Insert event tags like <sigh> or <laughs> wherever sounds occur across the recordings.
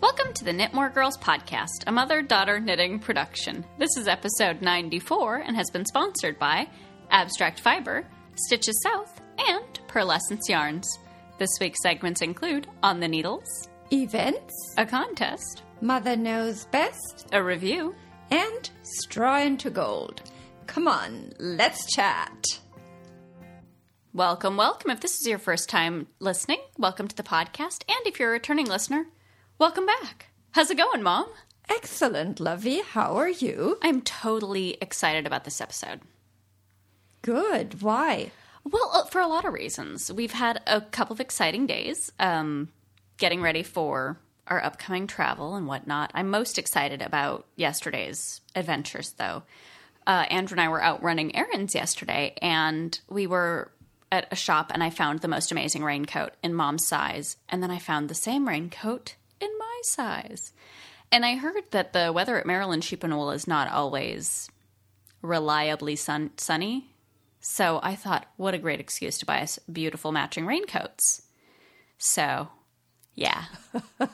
Welcome to the Knitmore Girls podcast, a mother daughter knitting production. This is episode 94 and has been sponsored by Abstract Fiber, Stitches South, and Purlescence Yarns. This week's segments include On the Needles, Events, a contest, Mother Knows Best, a review, and Straw into Gold. Come on, let's chat. Welcome, welcome. If this is your first time listening, welcome to the podcast. And if you're a returning listener, welcome back. How's it going, Mom? Excellent, Lovey. How are you? I'm totally excited about this episode. Good. Why? Well, uh, for a lot of reasons. We've had a couple of exciting days um, getting ready for our upcoming travel and whatnot. I'm most excited about yesterday's adventures, though. Uh, Andrew and I were out running errands yesterday, and we were at a shop, and I found the most amazing raincoat in mom's size, and then I found the same raincoat in my size. And I heard that the weather at Maryland Sheep and Wool is not always reliably sun- sunny. So I thought, what a great excuse to buy us beautiful matching raincoats. So, yeah. <laughs>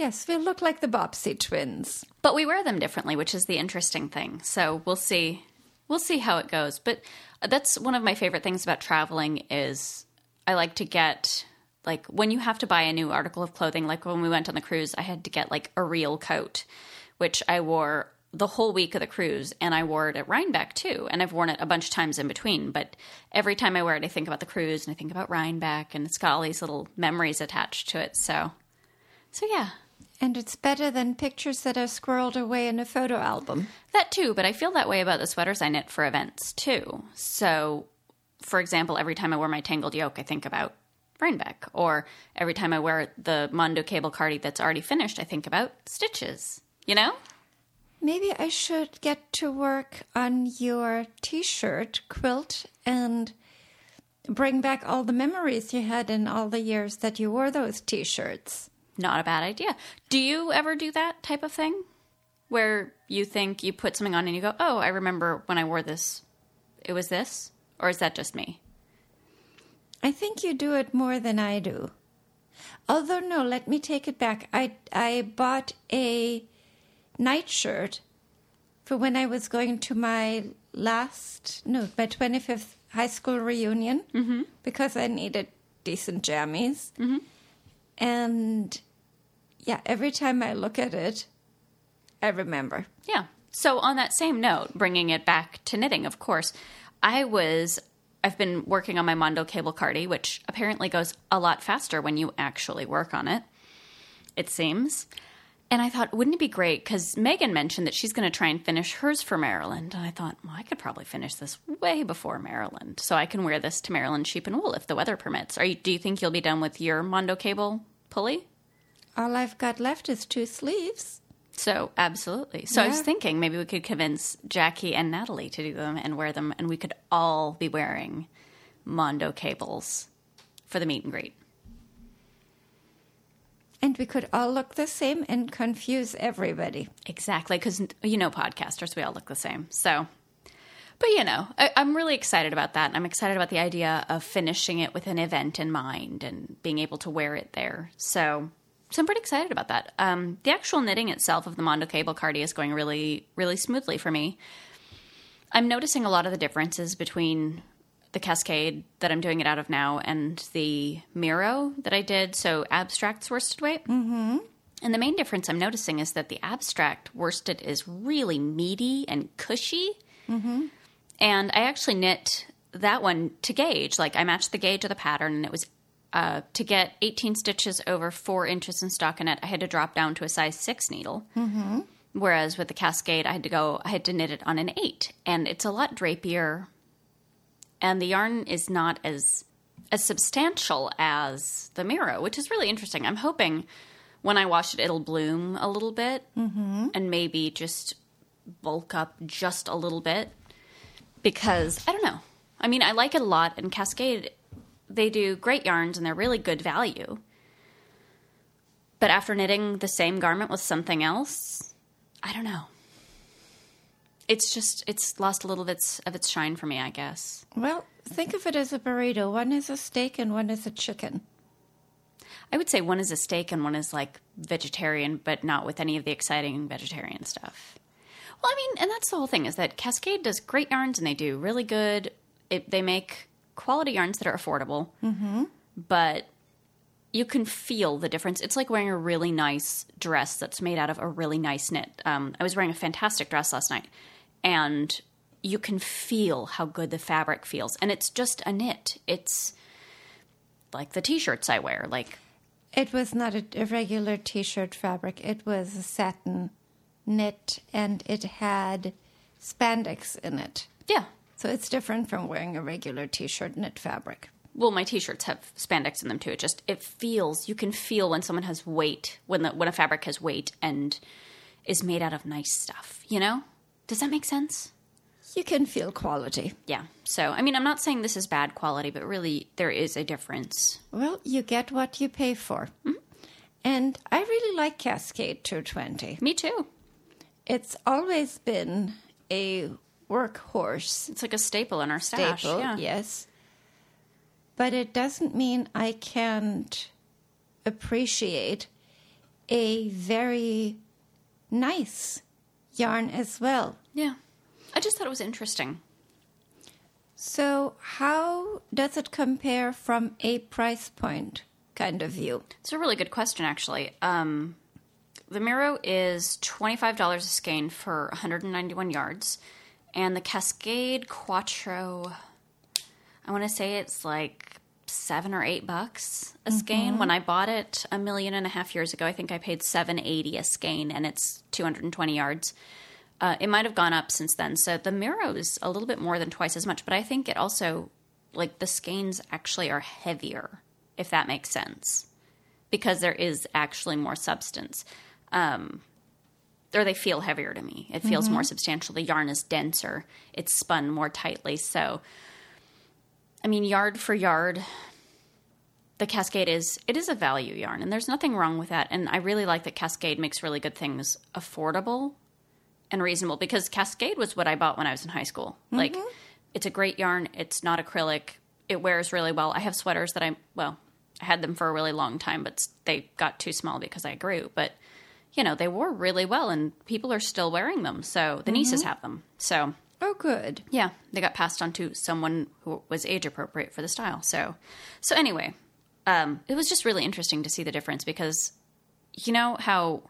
Yes, we look like the Bobbsey twins. But we wear them differently, which is the interesting thing. So we'll see. We'll see how it goes. But that's one of my favorite things about traveling is I like to get like when you have to buy a new article of clothing, like when we went on the cruise, I had to get like a real coat, which I wore the whole week of the cruise and I wore it at Rhinebeck too. And I've worn it a bunch of times in between. But every time I wear it, I think about the cruise and I think about Rhinebeck and it's got all these little memories attached to it. So, so yeah, And it's better than pictures that are squirreled away in a photo album. That too, but I feel that way about the sweaters I knit for events too. So, for example, every time I wear my tangled yoke, I think about Rhinebeck. Or every time I wear the Mondo cable cardi that's already finished, I think about stitches. You know? Maybe I should get to work on your t shirt quilt and bring back all the memories you had in all the years that you wore those t shirts. Not a bad idea. Do you ever do that type of thing? Where you think you put something on and you go, oh, I remember when I wore this, it was this? Or is that just me? I think you do it more than I do. Although no, let me take it back. I I bought a nightshirt for when I was going to my last no my twenty fifth high school reunion mm-hmm. because I needed decent jammies, mm-hmm. and yeah, every time I look at it, I remember. Yeah. So on that same note, bringing it back to knitting, of course, I was I've been working on my Mondo cable cardi, which apparently goes a lot faster when you actually work on it. It seems. And I thought, wouldn't it be great? Because Megan mentioned that she's going to try and finish hers for Maryland. And I thought, well, I could probably finish this way before Maryland. So I can wear this to Maryland sheep and wool if the weather permits. Are you, do you think you'll be done with your Mondo cable pulley? All I've got left is two sleeves. So absolutely. So I was thinking maybe we could convince Jackie and Natalie to do them and wear them, and we could all be wearing Mondo cables for the meet and greet. And we could all look the same and confuse everybody. Exactly, because you know, podcasters, we all look the same. So, but you know, I, I'm really excited about that. And I'm excited about the idea of finishing it with an event in mind and being able to wear it there. So, so I'm pretty excited about that. Um, the actual knitting itself of the Mondo cable cardi is going really, really smoothly for me. I'm noticing a lot of the differences between the Cascade that I'm doing it out of now and the Miro that I did. So abstracts worsted weight. Mm-hmm. And the main difference I'm noticing is that the abstract worsted is really meaty and cushy. Mm-hmm. And I actually knit that one to gauge. Like I matched the gauge of the pattern, and it was uh, to get 18 stitches over four inches in stockinette. I had to drop down to a size six needle. Mm-hmm. Whereas with the Cascade, I had to go. I had to knit it on an eight, and it's a lot drapier and the yarn is not as as substantial as the Miro, which is really interesting. I'm hoping when I wash it, it'll bloom a little bit Mm-hmm. and maybe just bulk up just a little bit because I don't know. I mean, I like it a lot, and Cascade they do great yarns and they're really good value. But after knitting the same garment with something else, I don't know. It's just it's lost a little bit of its shine for me, I guess. Well, think of it as a burrito. One is a steak and one is a chicken. I would say one is a steak and one is like vegetarian, but not with any of the exciting vegetarian stuff. Well, I mean, and that's the whole thing is that Cascade does great yarns and they do really good. It, they make quality yarns that are affordable, mm-hmm. but you can feel the difference. It's like wearing a really nice dress that's made out of a really nice knit. Um, I was wearing a fantastic dress last night, and you can feel how good the fabric feels. And it's just a knit. It's like the t-shirts I wear. Like It was not a, a regular t shirt fabric, it was a satin knit and it had spandex in it. yeah. So it's different from wearing a regular t shirt knit fabric. Well, my t-shirts have spandex in them too. It just it feels you can feel when someone has weight when the when a fabric has weight and is made out of nice stuff. You know? Does that make sense? You can feel quality. Yeah. So, I mean, I'm not saying this is bad quality, but really there is a difference. Well, you get what you pay for. Mm-hmm. And I really like Cascade 220. Me too. It's always been a workhorse It's like a staple in our stash. staple, yeah. yes. But it doesn't mean I can't appreciate a very nice yarn as well. Yeah. I just thought it was interesting. So, how does it compare from a price point kind of view? It's a really good question, actually. Um, the Miro is $25 a skein for 191 yards, and the Cascade Quatro, I want to say it's like seven or eight bucks a skein. When I bought it a million and a half years ago, I think I paid 780 a skein, and it's 220 yards. Uh, it might have gone up since then. So the Miro is a little bit more than twice as much, but I think it also, like, the skeins actually are heavier, if that makes sense because there is actually more substance. Um, or they feel heavier to me. It feels more mm-hmm. substantial. The yarn is denser. It's spun more tightly. So, I mean, yard for yard, the Cascade is it is a value yarn, and there's nothing wrong with that. And I really like that Cascade makes really good things affordable and reasonable because Cascade was what I bought when I was in high school. Mm-hmm. Like, it's a great yarn. It's not acrylic. It wears really well. I have sweaters that I well, I had them for a really long time, but they got too small because I grew. But you know, they wore really well, and people are still wearing them. So the nieces have them. So Oh, good. yeah, they got passed on to someone who was age appropriate for the style. So, so anyway, um, it was just really interesting to see the difference because, you know how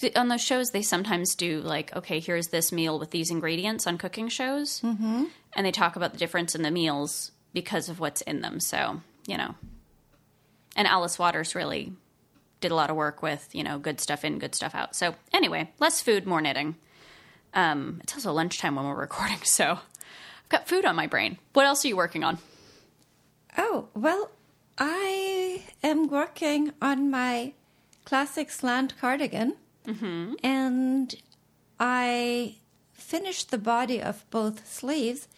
the- on those shows they sometimes do like, okay, here's this meal with these ingredients on cooking shows, mm-hmm. and they talk about the difference in the meals because of what's in them. So you know, and Alice Waters really did a lot of work with you know good stuff in, good stuff out. So anyway, less food, more knitting. Um, it's also lunchtime when we're recording, <laughs> so I've got food on my brain. What else are you working on? Oh, well, I am working on my classic slant cardigan. And I finished the body of both sleeves.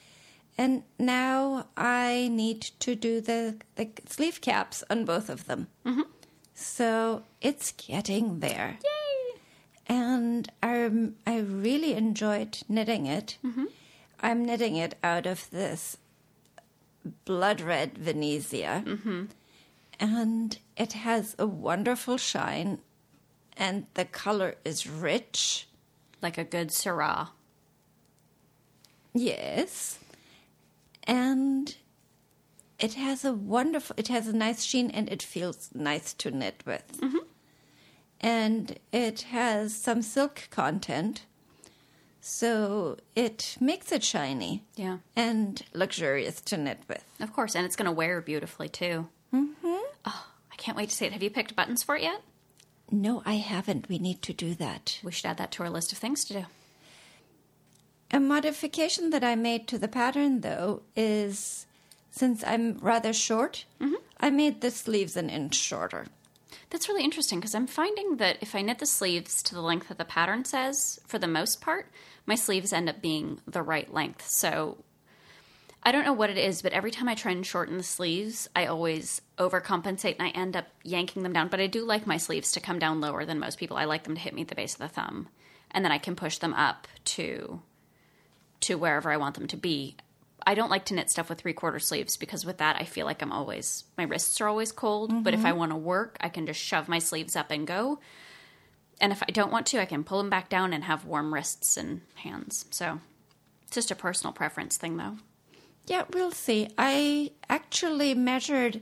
And now I need to do the, the sleeve caps on both of them. So it's getting there. Yay! and I I really enjoyed knitting it. Mm-hmm. I'm knitting it out of this blood red Venezia, mm-hmm. and it has a wonderful shine, and the color is rich. Like a good Syrah. Yes, and it has a wonderful. It has a nice sheen, and it feels nice to knit with. And it has some silk content, so it makes it shiny Yeah, and luxurious to knit with. of course, and it's going to wear beautifully too. Mm-hmm. Oh, I can't wait to see it. Have you picked buttons for it yet? No, I haven't. We need to do that. We should add that to our list of things to do. A modification that I made to the pattern, though, is since I'm rather short, mm-hmm. I made the sleeves an inch shorter. That's really interesting because I'm finding that if I knit the sleeves to the length that the pattern says, for the most part, my sleeves end up being the right length. So I don't know what it is, but every time I try and shorten the sleeves, I always overcompensate and I end up yanking them down. But I do like my sleeves to come down lower than most people. I like them to hit me at the base of the thumb, and then I can push them up to to wherever I want them to be. I don't like to knit stuff with three quarter sleeves because with that I feel like I'm always my wrists are always cold. But if I mm-hmm. want to work, I can just shove my sleeves up and go. And if I don't want to, I can pull them back down and have warm wrists and hands. So it's just a personal preference thing, though. Yeah, we'll see. I actually measured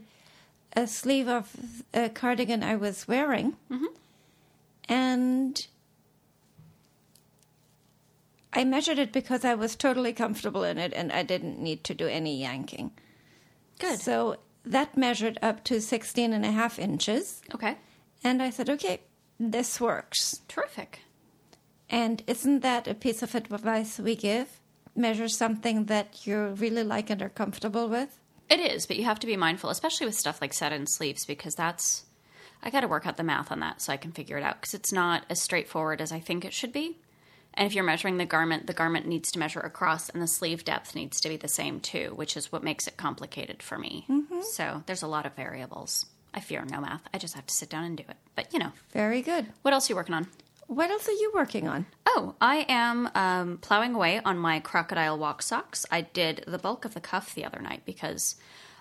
a sleeve of a cardigan I was wearing, mm-hmm. and I measured it because I was totally comfortable in it and I didn't need to do any yanking. Good. So that measured up to 16 and a half inches. Okay. And I said, okay, this works. Terrific. And isn't that a piece of advice we give? Measure something that you really like and are comfortable with. It is, but you have to be mindful, especially with stuff like set sleeves, because that's. I got to work out the math on that so I can figure it out because it's not as straightforward as I think it should be. And if you're measuring the garment, the garment needs to measure across, and the sleeve depth needs to be the same too, which is what makes it complicated for me. So there's a lot of variables. I fear no math. I just have to sit down and do it. But you know, Very good. what else are you working on? What else are you working on? Oh, I am um, plowing away on my crocodile walk socks. I did the bulk of the cuff the other night because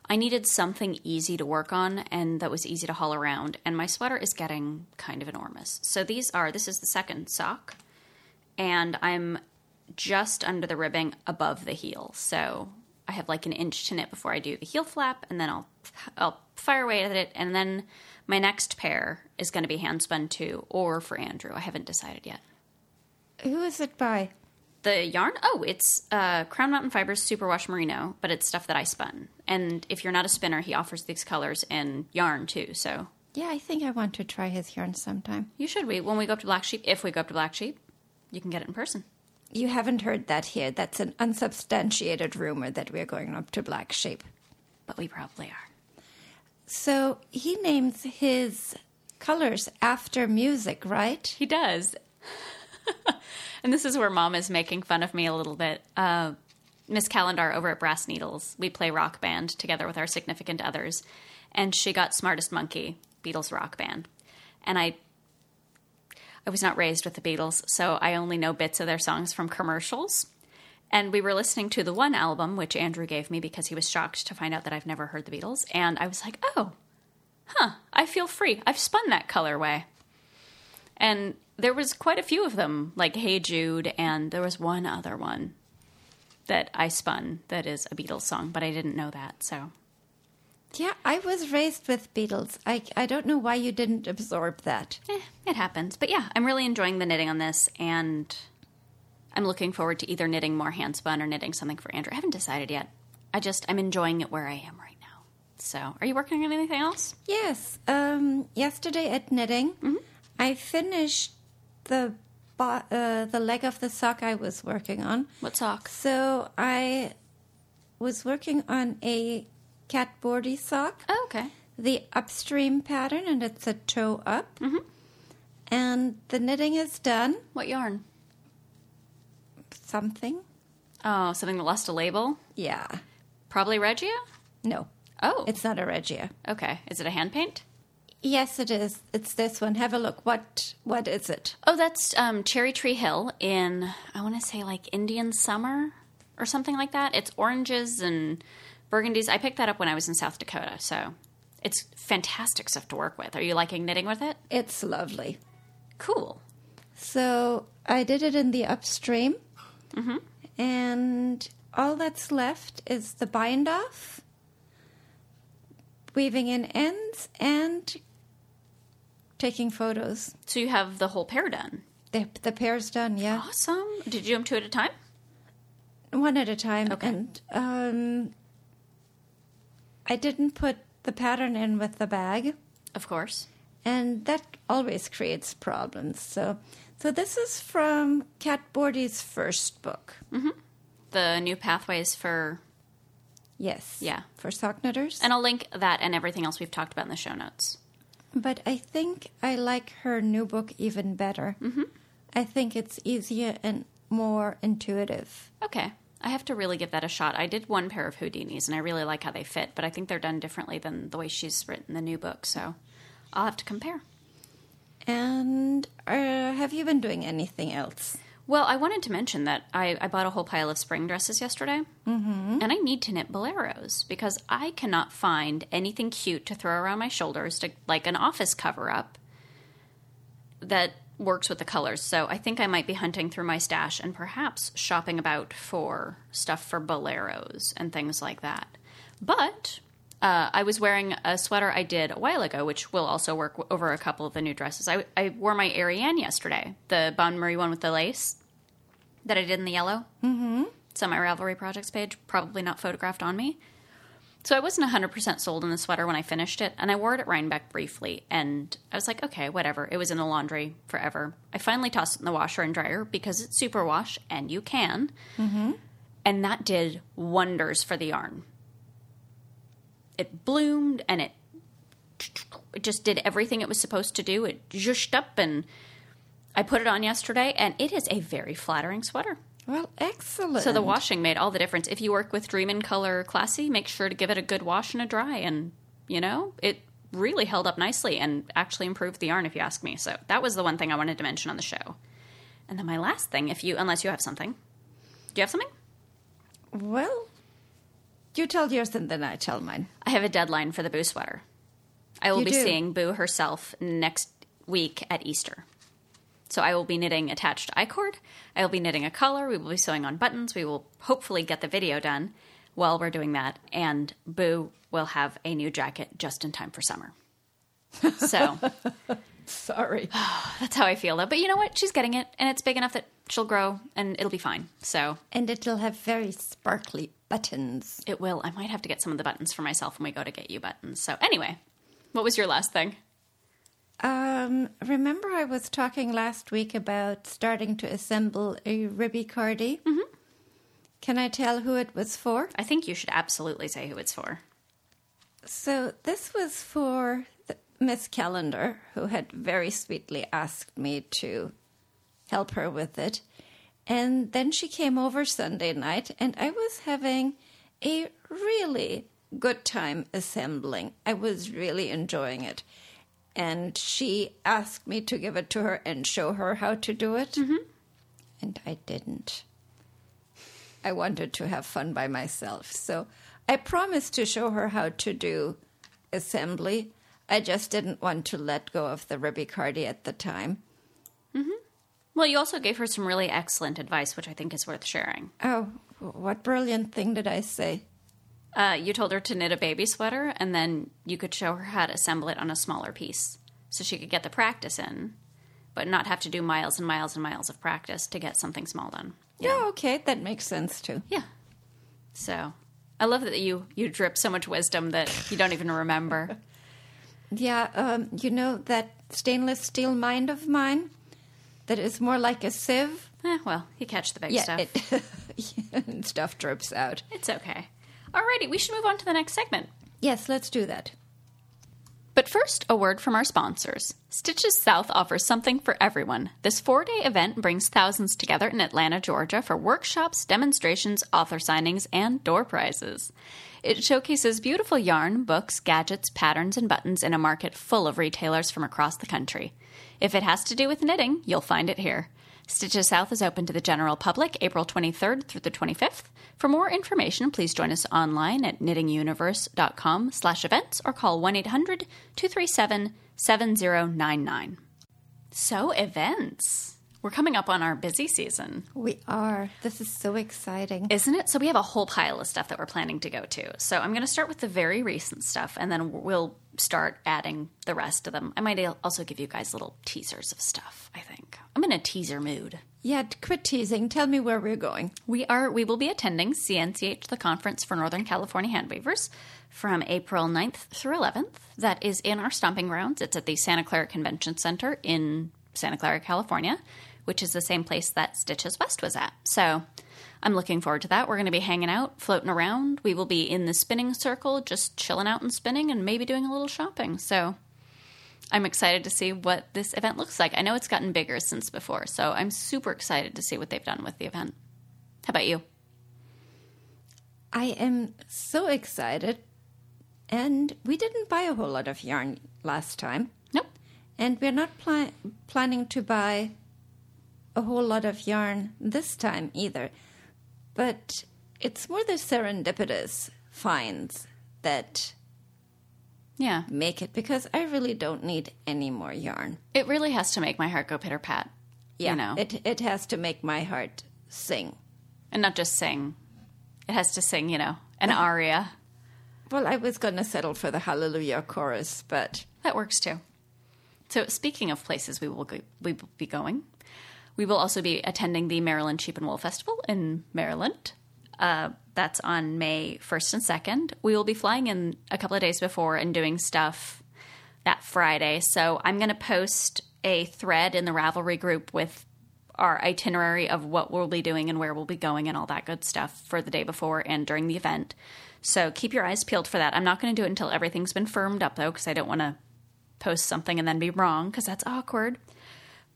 I needed something easy to work on and that was easy to haul around. And my sweater is getting kind of enormous. So these are, this is the second sock, and I'm just under the ribbing above the heel. So I have like an inch to knit before I do the heel flap, and then I'll I'll fire away at it, and then my next pair is going to be hand spun too, or for Andrew. I haven't decided yet. Who is it by? The yarn? Oh, it's uh, Crown Mountain Fibers Superwash Merino, but it's stuff that I spun. And if you're not a spinner, he offers these colors in yarn too. So Yeah, I think I want to try his yarn sometime. you should. We when we go up to Black Sheep, if we go up to Black Sheep, you can get it in person. You haven't heard that here. That's an unsubstantiated rumor that we're going up to Black Sheep. But we probably are. So he names his colors after music, right? He does. <laughs> and this is where mom is making fun of me a little bit. Uh, Miss Calendar over at Brass Needles, we play rock band together with our significant others. And she got Smartest Monkey, Beatles rock band. And I I was not raised with the Beatles, so I only know bits of their songs from commercials. And we were listening to the one album, which Andrew gave me because he was shocked to find out that I've never heard the Beatles. And I was like, oh, huh, I feel free. I've spun that colorway. And there was quite a few of them, like Hey Jude, and there was one other one that I spun that is a Beatles song, but I didn't know that. So Yeah, I was raised with Beatles. I, I don't know why you didn't absorb that. eh, it happens. But yeah, I'm really enjoying the knitting on this, and I'm looking forward to either knitting more handspun or knitting something for Andrew. I haven't decided yet. I just I'm enjoying it where I am right now. So, are you working on anything else? Yes. Um, yesterday at knitting, I finished the bo- uh, the leg of the sock I was working on. What sock? So I was working on a Cat Bordhi sock, Oh, okay. the upstream pattern, and it's a toe up. Mm-hmm. And the knitting is done. What yarn? Something? Oh, something that lost a label. Yeah. Probably Regia. No, Oh, it's not a Regia. okay. Is it a hand paint? Yes, it is. It's this one. Have a look. What What is it? Oh, that's um, Cherry Tree Hill in I want to say like Indian summer or something like that. It's oranges and burgundies. I picked that up when I was in South Dakota, so it's fantastic stuff to work with. Are you liking knitting with it? It's lovely. Cool. So I did it in the upstream, and all that's left is the bind off, weaving in ends, and taking photos. So you have the whole pair done. The, the pair's done, yeah, Awesome. Did you do them two at a time? one at a time. Okay. And um, I didn't put the pattern in with the bag. Of course. and that always creates problems. So, so this is from Cat Bordhi's first book. The new pathways for Yes, Yeah. for sock knitters. and I'll link that and everything else we've talked about in the show notes. but I think I like her new book even better. Mm-hmm. I think it's easier and more intuitive. Okay. I have to really give that a shot. I did one pair of Houdinis and I really like how they fit, but I think they're done differently than the way she's written the new book, so I'll have to compare. And uh, have you been doing anything else? Well, I wanted to mention that I, I bought a whole pile of spring dresses yesterday, mm-hmm. and I need to knit boleros because I cannot find anything cute to throw around my shoulders, to like an office cover up that works with the colors. So I think I might be hunting through my stash and perhaps shopping about for stuff for boleros and things like that. But uh, I was wearing a sweater I did a while ago, which will also work w- over a couple of the new dresses. I, I wore my Ariane yesterday, the Bonne Marie one with the lace that I did in the yellow. Mm-hmm. It's on my Ravelry projects page, probably not photographed on me. So I wasn't 100% sold on the sweater when I finished it, and I wore it at Rhinebeck briefly, and I was like, okay, whatever. It was in the laundry forever. I finally tossed it in the washer and dryer because it's super wash and you can. Mm-hmm. And that did wonders for the yarn it bloomed and it it just did everything it was supposed to do. It zhushed up and I put it on yesterday and it is a very flattering sweater. Well, excellent. So the washing made all the difference. If you work with Dream in Color Classy, make sure to give it a good wash and a dry and you know, it really held up nicely and actually improved the yarn if you ask me. So that was the one thing I wanted to mention on the show. And then my last thing, if you unless you have something. Do you have something? Well, you tell yours and then I tell mine. I have a deadline for the Boo sweater. I will You be do? seeing Boo herself next week at Easter. So I will be knitting attached I cord. I will be knitting a collar. We will be sewing on buttons. We will hopefully get the video done while we're doing that. And Boo will have a new jacket just in time for summer. <laughs> So Sorry. <sighs> that's how I feel though. But you know what? She's getting it, and it's big enough that she'll grow and it'll be fine. So and it'll have very sparkly buttons. it will. I might have to get some of the buttons for myself when we go to get you buttons. So anyway, what was your last thing? Um, remember I was talking last week about starting to assemble a ribby cardi? Mm-hmm. Can I tell who it was for? I think you should absolutely say who it's for. So this was for Miss Calendar, who had very sweetly asked me to help her with it. And then she came over Sunday night, and I was having a really good time assembling. I was really enjoying it. And she asked me to give it to her and show her how to do it. And I didn't. I wanted to have fun by myself. So I promised to show her how to do assembly. I just didn't want to let go of the ribby cardi at the time. Mm-hmm. Well, you also gave her some really excellent advice, which I think is worth sharing. Oh, what brilliant thing did I say? Uh, you told her to knit a baby sweater, and then you could show her how to assemble it on a smaller piece so she could get the practice in, but not have to do miles and miles and miles of practice to get something small done. Yeah, okay, that makes sense too. Yeah. So I love that you, you drip so much wisdom that you don't even remember. <laughs> Yeah, um, you know that stainless steel mind of mine that is more like a sieve? eh, well, you catch the big Yeah, stuff. it, <laughs> stuff drips out. It's okay. Alrighty, we should move on to the next segment. Yes, let's do that. But first, a word from our sponsors. Stitches South offers something for everyone. This four day event brings thousands together in Atlanta, Georgia for workshops, demonstrations, author signings, and door prizes. It showcases beautiful yarn, books, gadgets, patterns, and buttons in a market full of retailers from across the country. If it has to do with knitting, you'll find it here. Stitches South is open to the general public April 23rd through the 25th. For more information, please join us online at knittinguniverse.com slash events or call 1-800-237-7099. So, events. We're coming up on our busy season, We are. This is so exciting. isn't it? So, we have a whole pile of stuff that we're planning to go to. So, I'm going to start with the very recent stuff and then we'll start adding the rest of them. I might also give you guys little teasers of stuff, I think. I'm in a teaser mood. Yeah, quit teasing. Tell me where we're going. We are we will be attending CNCH the conference for Northern California hand weavers from April 9th through 11th. That is in our stomping grounds. It's at the Santa Clara Convention Center in Santa Clara, California, which is the same place that Stitches West was at. So I'm looking forward to that. We're going to be hanging out, floating around. We will be in the spinning circle, just chilling out and spinning and maybe doing a little shopping. So I'm excited to see what this event looks like. I know it's gotten bigger since before, so I'm super excited to see what they've done with the event. How about you? I am so excited. And we didn't buy a whole lot of yarn last time. Nope. And we're not pla- planning to buy a whole lot of yarn this time either. But it's more the serendipitous finds that Yeah. make it because I really don't need any more yarn. It really has to make my heart go pitter pat. You know, It it has to make my heart sing. and not just sing. It has to sing, you know, an <laughs> aria. Well, I was going to settle for the Hallelujah chorus, but That works too. So, speaking of places we will go, we will be going, we will also be attending the Maryland Sheep and Wool Festival in Maryland. Uh, that's on May 1st and 2nd. We will be flying in a couple of days before and doing stuff that Friday. So, I'm going to post a thread in the Ravelry group with our itinerary of what we'll be doing and where we'll be going and all that good stuff for the day before and during the event. So keep your eyes peeled for that. I'm not going to do it until everything's been firmed up, though, because I don't want to post something and then be wrong, because that's awkward.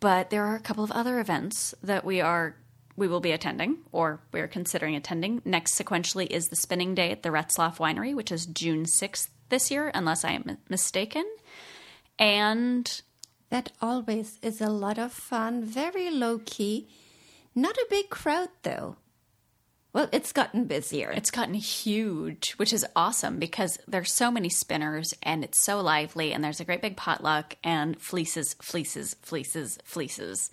But there are a couple of other events that we are we will be attending or we are considering attending. Next sequentially is the spinning day at the Retzlaff Winery, which is June 6th this year, unless I am mistaken. And that always is a lot of fun, very low key. Not a big crowd though. Well, it's gotten busier. It's gotten huge, which is awesome because there's so many spinners and it's so lively and there's a great big potluck and fleeces, fleeces, fleeces, fleeces.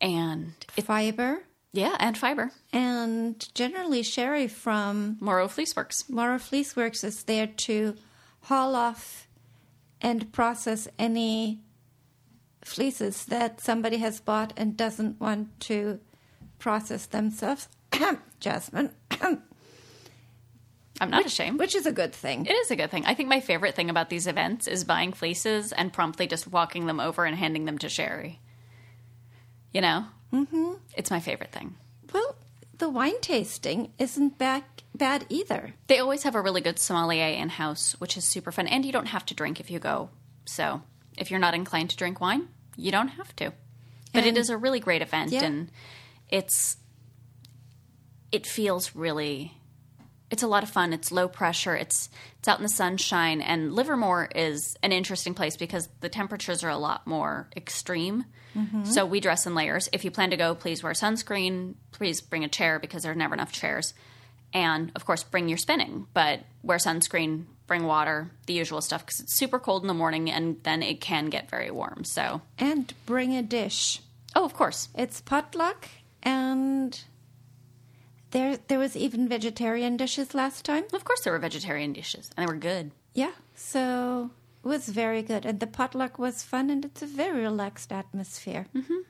And it, fiber yeah, and fiber. and generally Sherry from Morro Fleeceworks. Morro Fleece Works is there to haul off and process any fleeces that somebody has bought and doesn't want to process themselves. <coughs> Jasmine, <coughs> I'm not ashamed. which is a good thing. It is a good thing. I think my favorite thing about these events is buying fleeces and promptly just walking them over and handing them to Sherry. You know? Mm-hmm. It's my favorite thing. Well, the wine tasting isn't back bad either. They always have a really good sommelier in house, which is super fun. And you don't have to drink if you go. So if you're not inclined to drink wine, you don't have to. But it And- is a really great event Yeah. and it's it feels really it's a lot of fun. It's low pressure. It's it's out in the sunshine and Livermore is an interesting place because the temperatures are a lot more extreme. Mm-hmm. So we dress in layers. If you plan to go, please wear sunscreen. Please bring a chair because there are never enough chairs. And of course, bring your spinning, but wear sunscreen, bring water, the usual stuff because it's super cold in the morning and then it can get very warm. So, And bring a dish. oh, of course. It's potluck and there there was even vegetarian dishes last time. Of course, there were vegetarian dishes and they were good. Yeah, so it was very good and the potluck was fun and it's a very relaxed atmosphere. Mm-hmm.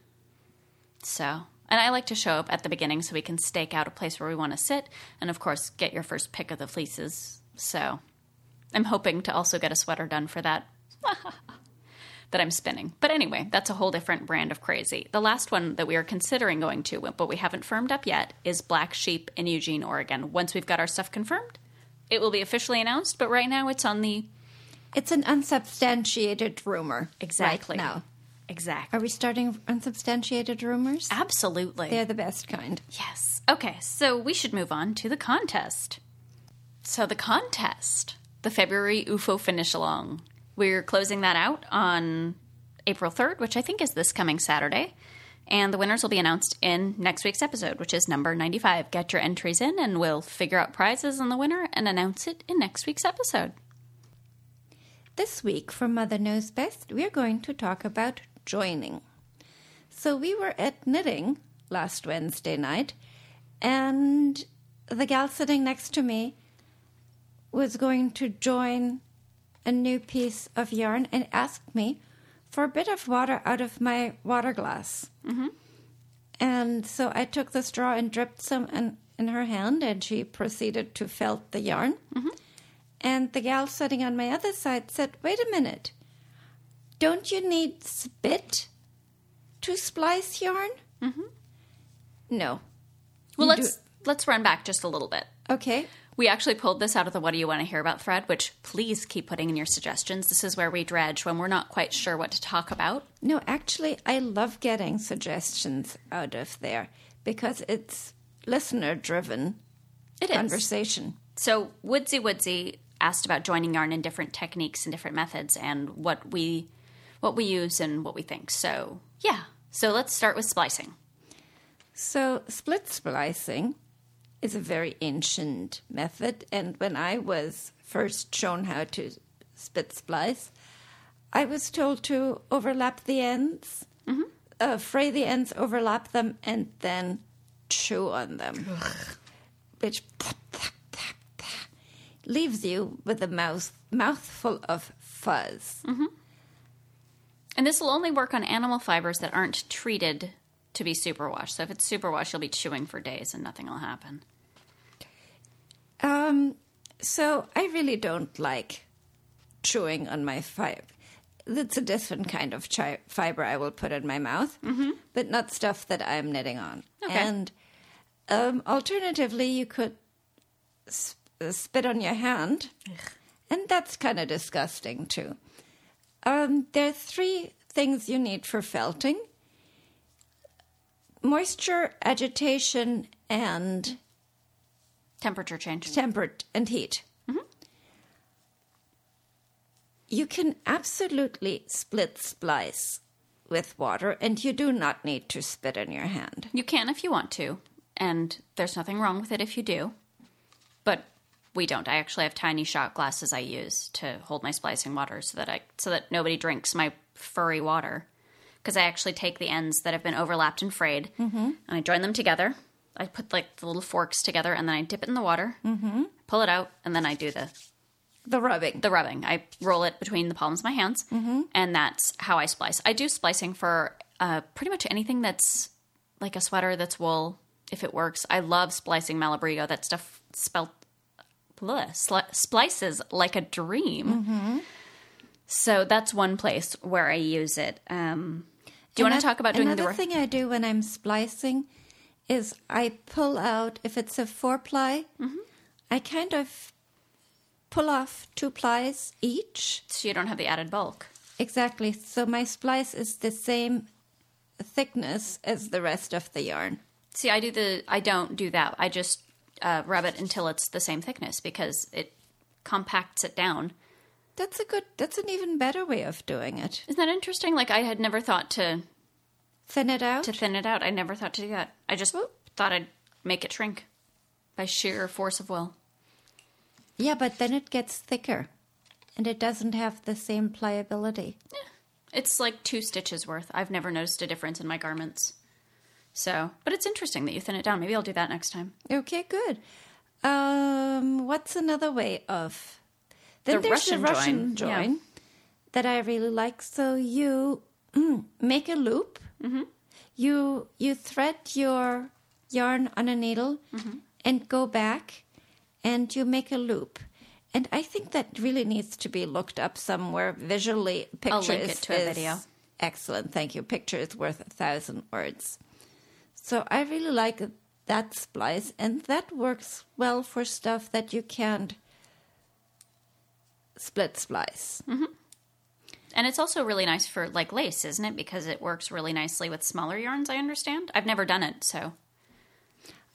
So, and I like to show up at the beginning so we can stake out a place where we want to sit and, of course, get your first pick of the fleeces. So, I'm hoping to also get a sweater done for that. <laughs> that I'm spinning. But anyway, that's a whole different brand of crazy. The last one that we are considering going to, but we haven't firmed up yet, is Black Sheep in Eugene, Oregon. Once we've got our stuff confirmed, it will be officially announced, but right now it's on the It's an unsubstantiated rumor. exactly Right now. Exactly. Are we starting unsubstantiated rumors? Absolutely. They're the best kind. Yes. Okay, so we should move on to the contest. So, the contest, the February UFO finish along, we're closing that out on April 3rd, which I think is this coming Saturday. And the winners will be announced in next week's episode, which is number 95. Get your entries in, and we'll figure out prizes on the winner and announce it in next week's episode. This week, for Mother Knows Best, we're going to talk about joining. So, we were at knitting last Wednesday night, and the gal sitting next to me was going to join a new piece of yarn and asked me for a bit of water out of my water glass. Mm-hmm. And so I took the straw and dripped some in, in her hand, and she proceeded to felt the yarn. And the gal sitting on my other side said, Wait a minute. Don't you need spit to splice yarn? Mm-hmm. No. Well, You let's let's run back just a little bit. Okay. We actually pulled this out of the What Do You Want to Hear About thread, which please keep putting in your suggestions. This is where we dredge when we're not quite sure what to talk about. No, actually, I love getting suggestions out of there because it's listener driven It is. conversation. So Woodsy Woodsy asked about joining yarn in different techniques and different methods and what we what we use and what we think. So yeah, So let's start with splicing. So, spit splicing is a very ancient method. And when I was first shown how to spit splice, I was told to overlap the ends, uh, fray the ends, overlap them, and then chew on them, which leaves you with a mouth mouthful of fuzz. And this will only work on animal fibers that aren't treated to be superwash. So if it's superwash, you'll be chewing for days and nothing will happen. Um, so I really don't like chewing on my fiber. It's a different kind of chi- fiber I will put in my mouth, but not stuff that I'm knitting on. Okay. And um, alternatively, you could s- uh, spit on your hand, and that's kind of disgusting too. Um, there are three things you need for felting moisture, agitation, and Temperature change. tempered and heat. Mm-hmm. You can absolutely spit splice with water, and you do not need to spit in your hand. You can if you want to, and there's nothing wrong with it if you do. But we don't. I actually have tiny shot glasses I use to hold my splicing water so that I so that nobody drinks my furry water. Because I actually take the ends that have been overlapped and frayed, and I join them together. I put like the little forks together, and then I dip it in the water, mm-hmm. pull it out, and then I do the The rubbing. the rubbing. I roll it between the palms of my hands, and that's how I splice. I do splicing for uh, pretty much anything that's like a sweater that's wool, if it works. I love splicing Malabrigo. That stuff spelt bleh, sli- splices like a dream. So that's one place where I use it. Um, do you want to talk about doing the another thing I do when I'm splicing is I pull out if it's a four ply, Mm-hmm. I kind of pull off two plies each. so you don't have the added bulk? Exactly. So my splice is the same thickness as the rest of the yarn. See, I do the. I don't do that. I just uh, rub it until it's the same thickness because it compacts it down. That's a good. That's an even better way of doing it. Isn't that interesting? Like I had never thought to Thin it out. to thin it out. I never thought to do that. I just thought I'd make it shrink by sheer force of will. yeah, but then it gets thicker, and it doesn't have the same pliability. It's like two stitches worth. I've never noticed a difference in my garments. So, but it's interesting that you thin it down. Maybe I'll do that next time. Okay, good. Um, what's another way of? Then The there's Russian the Russian join, yeah. that I really like. So you mm, make a loop. Mm-hmm. You you thread your yarn on a needle Mm-hmm. and go back, and you make a loop. And I think that really needs to be looked up somewhere visually. Picture I'll link it to a video. Excellent, thank you. Picture is worth a thousand words. So I really like that splice, and that works well for stuff that you can't spit splice. And it's also really nice for like lace, isn't it? Because it works really nicely with smaller yarns, I understand. I've never done it, so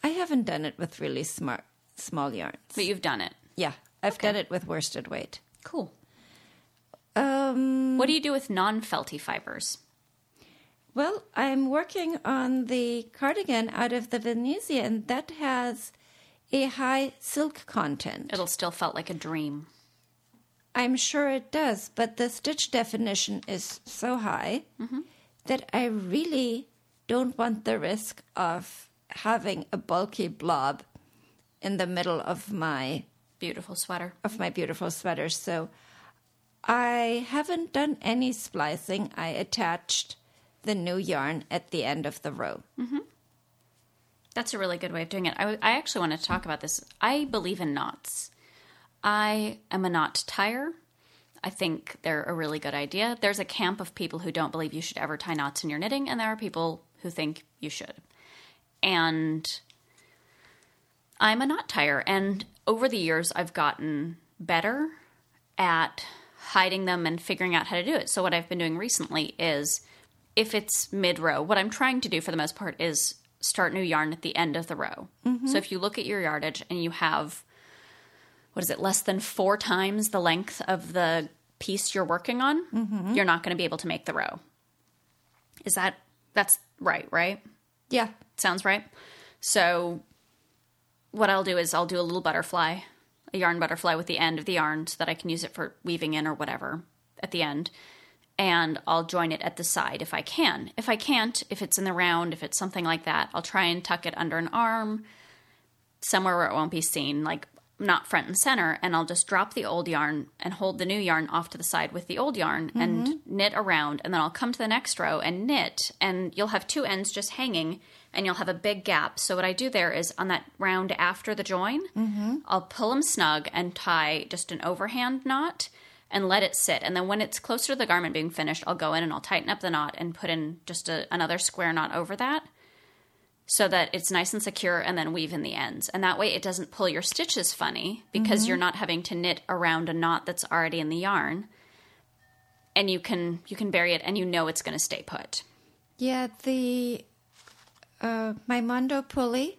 I haven't done it with really smart small yarns. but you've done it. yeah, I've done it with worsted weight. Cool. Um, What do you do with non-felty fibers? well, I'm working on the cardigan out of the Venezia, and that has a high silk content. It'll still felt like a dream. I'm sure it does, but the stitch definition is so high mm-hmm. that I really don't want the risk of having a bulky blob in the middle of my Beautiful sweater. of my beautiful sweater. So I haven't done any splicing. I attached the new yarn at the end of the row. Mm-hmm. That's a really good way of doing it. I, w- I actually want to talk about this. I believe in knots. I am a knot tire. I think they're a really good idea. There's a camp of people who don't believe you should ever tie knots in your knitting, and there are people who think you should. And I'm a knot tire, and over the years, I've gotten better at hiding them and figuring out how to do it. So, what I've been doing recently is if it's mid row, what I'm trying to do for the most part is start new yarn at the end of the row. Mm-hmm. So, if you look at your yardage and you have what is it, less than four times the length of the piece you're working on, mm-hmm. you're not going to be able to make the row. Is that That's right, right? Yeah. Sounds right. So, what I'll do is I'll do a little butterfly, a yarn butterfly with the end of the yarn so that I can use it for weaving in or whatever at the end. And I'll join it at the side if I can. If I can't, if it's in the round, if it's something like that, I'll try and tuck it under an arm, somewhere where it won't be seen, like not front and center, and I'll just drop the old yarn and hold the new yarn off to the side with the old yarn and mm-hmm. knit around, and then I'll come to the next row and knit, and you'll have two ends just hanging, and you'll have a big gap. So what I do there is on that round after the join, mm-hmm. I'll pull them snug and tie just an overhand knot and let it sit. And then when it's closer to the garment being finished, I'll go in and I'll tighten up the knot and put in just a, another square knot over that so that it's nice and secure and then weave in the ends. And that way it doesn't pull your stitches funny because you're not having to knit around a knot that's already in the yarn. And you can you can bury it and you know it's going to stay put. Yeah, the uh, my Mondo pulley.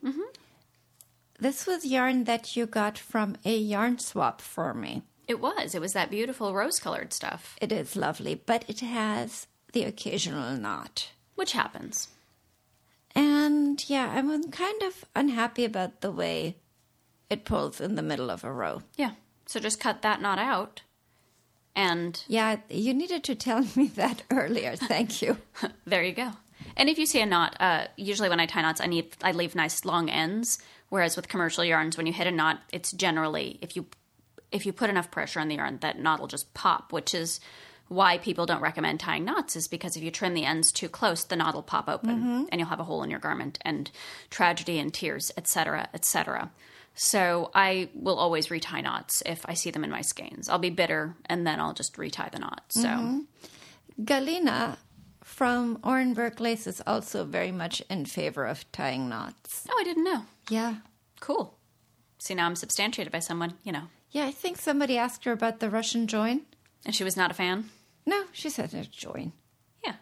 This was yarn that you got from a yarn swap for me. It was. It was that beautiful rose-colored stuff, It is lovely, but it has the occasional knot. which happens. And yeah, I'm kind of unhappy about the way it pulls in the middle of a row. Yeah. So just cut that knot out. And Yeah, you needed to tell <laughs> me that earlier. Thank you. <laughs> there you go. And if you see a knot, uh, usually when I tie knots, I need I leave nice long ends. Whereas with commercial yarns, when you hit a knot, it's generally if you if you put enough pressure on the yarn, that knot will just pop. Which is why people don't recommend tying knots, is because if you trim the ends too close, the knot will pop open, mm-hmm. and you'll have a hole in your garment, and tragedy and tears, etc., etc. So I will always retie knots if I see them in my skeins. I'll be bitter, and then I'll just retie the knot. So. Mm-hmm. Galina from Orenburg Lace is also very much in favor of tying knots. Oh, I didn't know. Yeah. Cool. See, now I'm substantiated by someone, you know. Yeah, I think somebody asked her about the Russian join. And she was not a fan? No, she said a join. Yeah.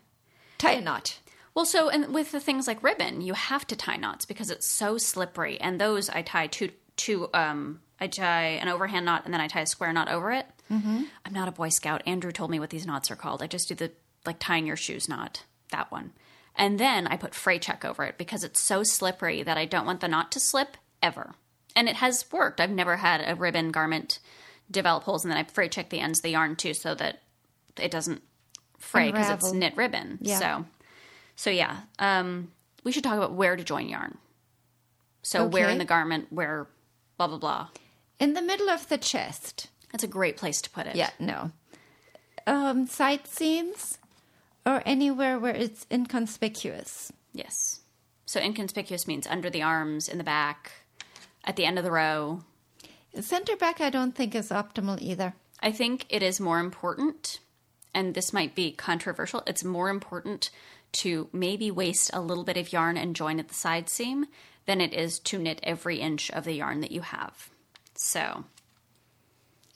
Tie a knot. Well, so, and with the things like ribbon, you have to tie knots because it's so slippery. And those I tie two, two, um, I tie an overhand knot and then I tie a square knot over it. Mm-hmm. I'm not a Boy Scout. Andrew told me what these knots are called. I just do the, like, tying your shoes knot, that one. And then I put fray check over it because it's so slippery that I don't want the knot to slip ever. And it has worked. I've never had a ribbon garment develop holes, and then I fray check the ends of the yarn too so that it doesn't fray because it's knit ribbon. Yeah. So, so yeah, um, we should talk about where to join yarn. So where in the garment, where blah blah blah. In the middle of the chest. That's a great place to put it. Yeah, no. Um, side seams or anywhere where it's inconspicuous. Yes. So inconspicuous means under the arms, in the back, at the end of the row. Center back, I don't think is optimal either. I think it is more important, and this might be controversial, it's more important to maybe waste a little bit of yarn and join at the side seam than it is to knit every inch of the yarn that you have. So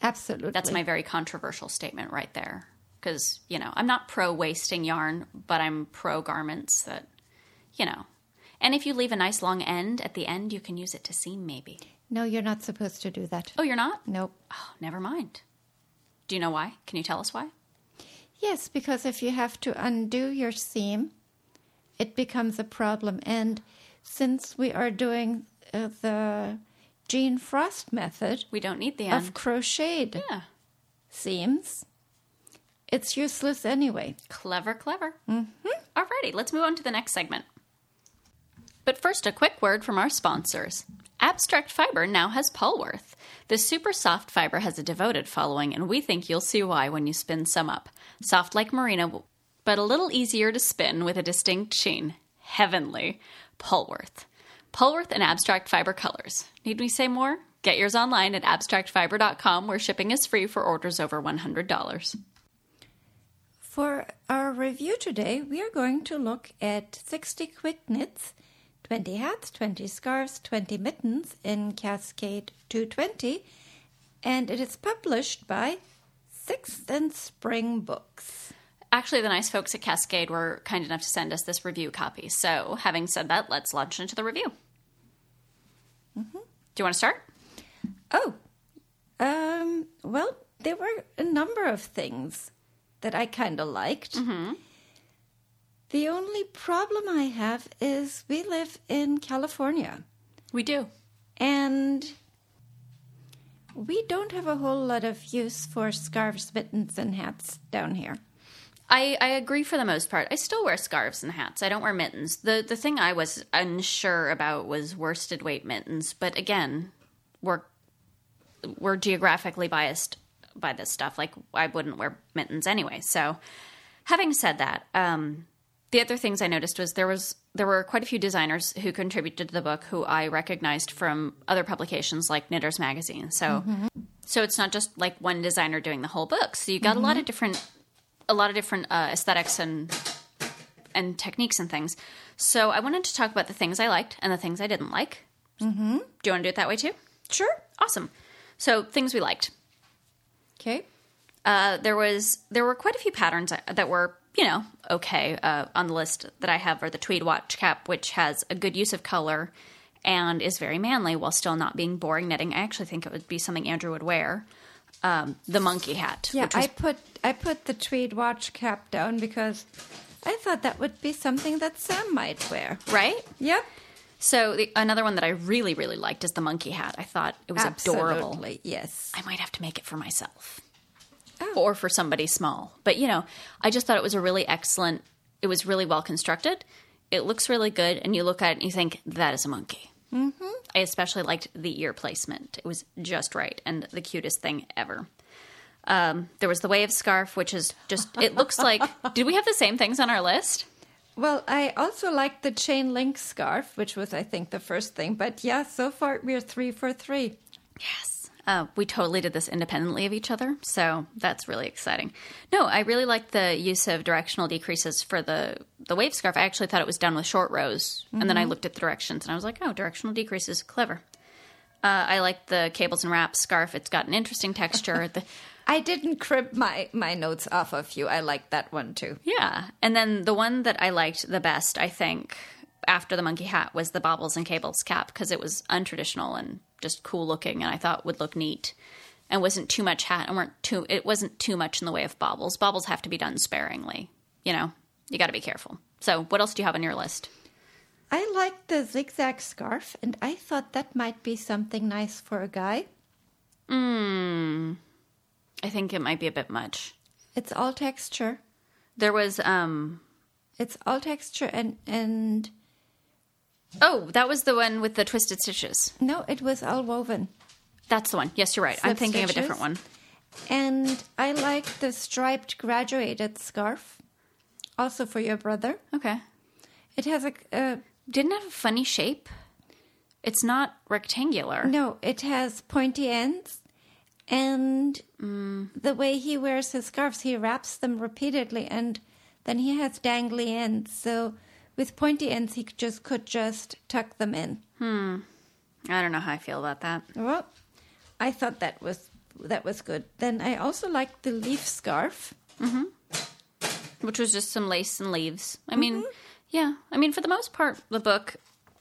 Absolutely. that's my very controversial statement right there. Because, you know, I'm not pro wasting yarn, but I'm pro garments that, you know. And if you leave a nice long end at the end, you can use it to seam maybe. No, you're not supposed to do that. Oh, you're not? Nope. Oh, never mind. Do you know why? Can you tell us why? Yes, because if you have to undo your seam, it becomes a problem. And since we are doing uh, the Jean Frost method We don't need the of crocheted Yeah. seams, it's useless anyway. Clever, clever. Mm-hmm. Alrighty, let's move on to the next segment. But first, a quick word from our sponsors. Abstract Fiber now has Polwarth. The super soft fiber has a devoted following, and we think you'll see why when you spin some up. Soft like merino, but a little easier to spin with a distinct sheen. Heavenly. Polwarth. Polwarth and Abstract Fiber colors. Need we say more? Get yours online at abstractfiber.com, where shipping is free for orders over $100. For our review today, we are going to look at 60 quick knits, 20 hats, 20 scarves, 20 mittens in Cascade 220, and it is published by Sixth and Spring Books. Actually, the nice folks at Cascade were kind enough to send us this review copy. So, having said that, let's launch into the review. Mm-hmm. Do you want to start? Oh, um, well, there were a number of things that I kind of liked. The only problem I have is we live in California We do. and we don't have a whole lot of use for scarves, mittens, and hats down here. I, I agree for the most part. I still wear scarves and hats. I don't wear mittens. The the thing I was unsure about was worsted weight mittens, but again, we're we're geographically biased by this stuff. Like I wouldn't wear mittens anyway. So, having said that, um, the other things I noticed was there was there were quite a few designers who contributed to the book who I recognized from other publications like Knitters Magazine. So, so it's not just like one designer doing the whole book. So you got a lot of different a lot of different uh, aesthetics and and techniques and things. So I wanted to talk about the things I liked and the things I didn't like. Mm-hmm. Do you want to do it that way too? Sure. Awesome. So things we liked. Okay. Uh, there was there were quite a few patterns that were you know okay uh, on the list that I have are the tweed watch cap, which has a good use of color and is very manly while still not being boring knitting. I actually think it would be something Andrew would wear. Um, the monkey hat, Yeah, was I put I put the tweed watch cap down because I thought that would be something that Sam might wear. right. Yep. So the, another one that I really really liked is the monkey hat. I thought it was adorable. Absolutely, Yes. I might have to make it for myself. Oh. Or for somebody small. But you know, I just thought it was a really excellent it was really well constructed. It looks really good and you look at it and you think that is a monkey. Mm-hmm. I especially liked the ear placement. It was just right and the cutest thing ever. Um, there was the wave scarf, which is just it looks like <laughs> did we have the same things on our list? Well, I also liked the chain link scarf, which was I think the first thing. But yeah, so far we're three for three. Yes. Uh, we totally did this independently of each other, so that's really exciting. No, I really liked the use of directional decreases for the the wave scarf. I actually thought it was done with short rows, and then I looked at the directions and I was like, oh, directional decreases, clever. Uh, I like the cables and wraps scarf. It's got an interesting texture. the, <laughs> I didn't crib my my notes off of you. I liked that one too. yeah, and then the one that I liked the best, I think, after the monkey hat was the baubles and cables cap because it was untraditional and just cool looking, and I thought would look neat and wasn't too much hat and weren't too. It wasn't too much in the way of baubles. Baubles have to be done sparingly. You know, you got to be careful. So, what else do you have on your list? I liked the zigzag scarf, and I thought that might be something nice for a guy. Mmm. I think it might be a bit much. It's all texture. There was um It's all texture and and oh, that was the one with the twisted stitches. no, it was all woven. That's the one. Yes, you're right. I'm Slip thinking of a different one. And I like the striped graduated scarf, also for your brother. Okay. It has a, a Didn't it have a funny shape. It's not rectangular. no, it has pointy ends, and mm. the way he wears his scarves, he wraps them repeatedly, and then he has dangly ends. So with pointy ends, he could just could just tuck them in. Hmm. I don't know how I feel about that. Well, I thought that was that was good. Then I also liked the leaf scarf. mm-hmm. which was just some lace and leaves. I mean, yeah. I mean, for the most part, the book,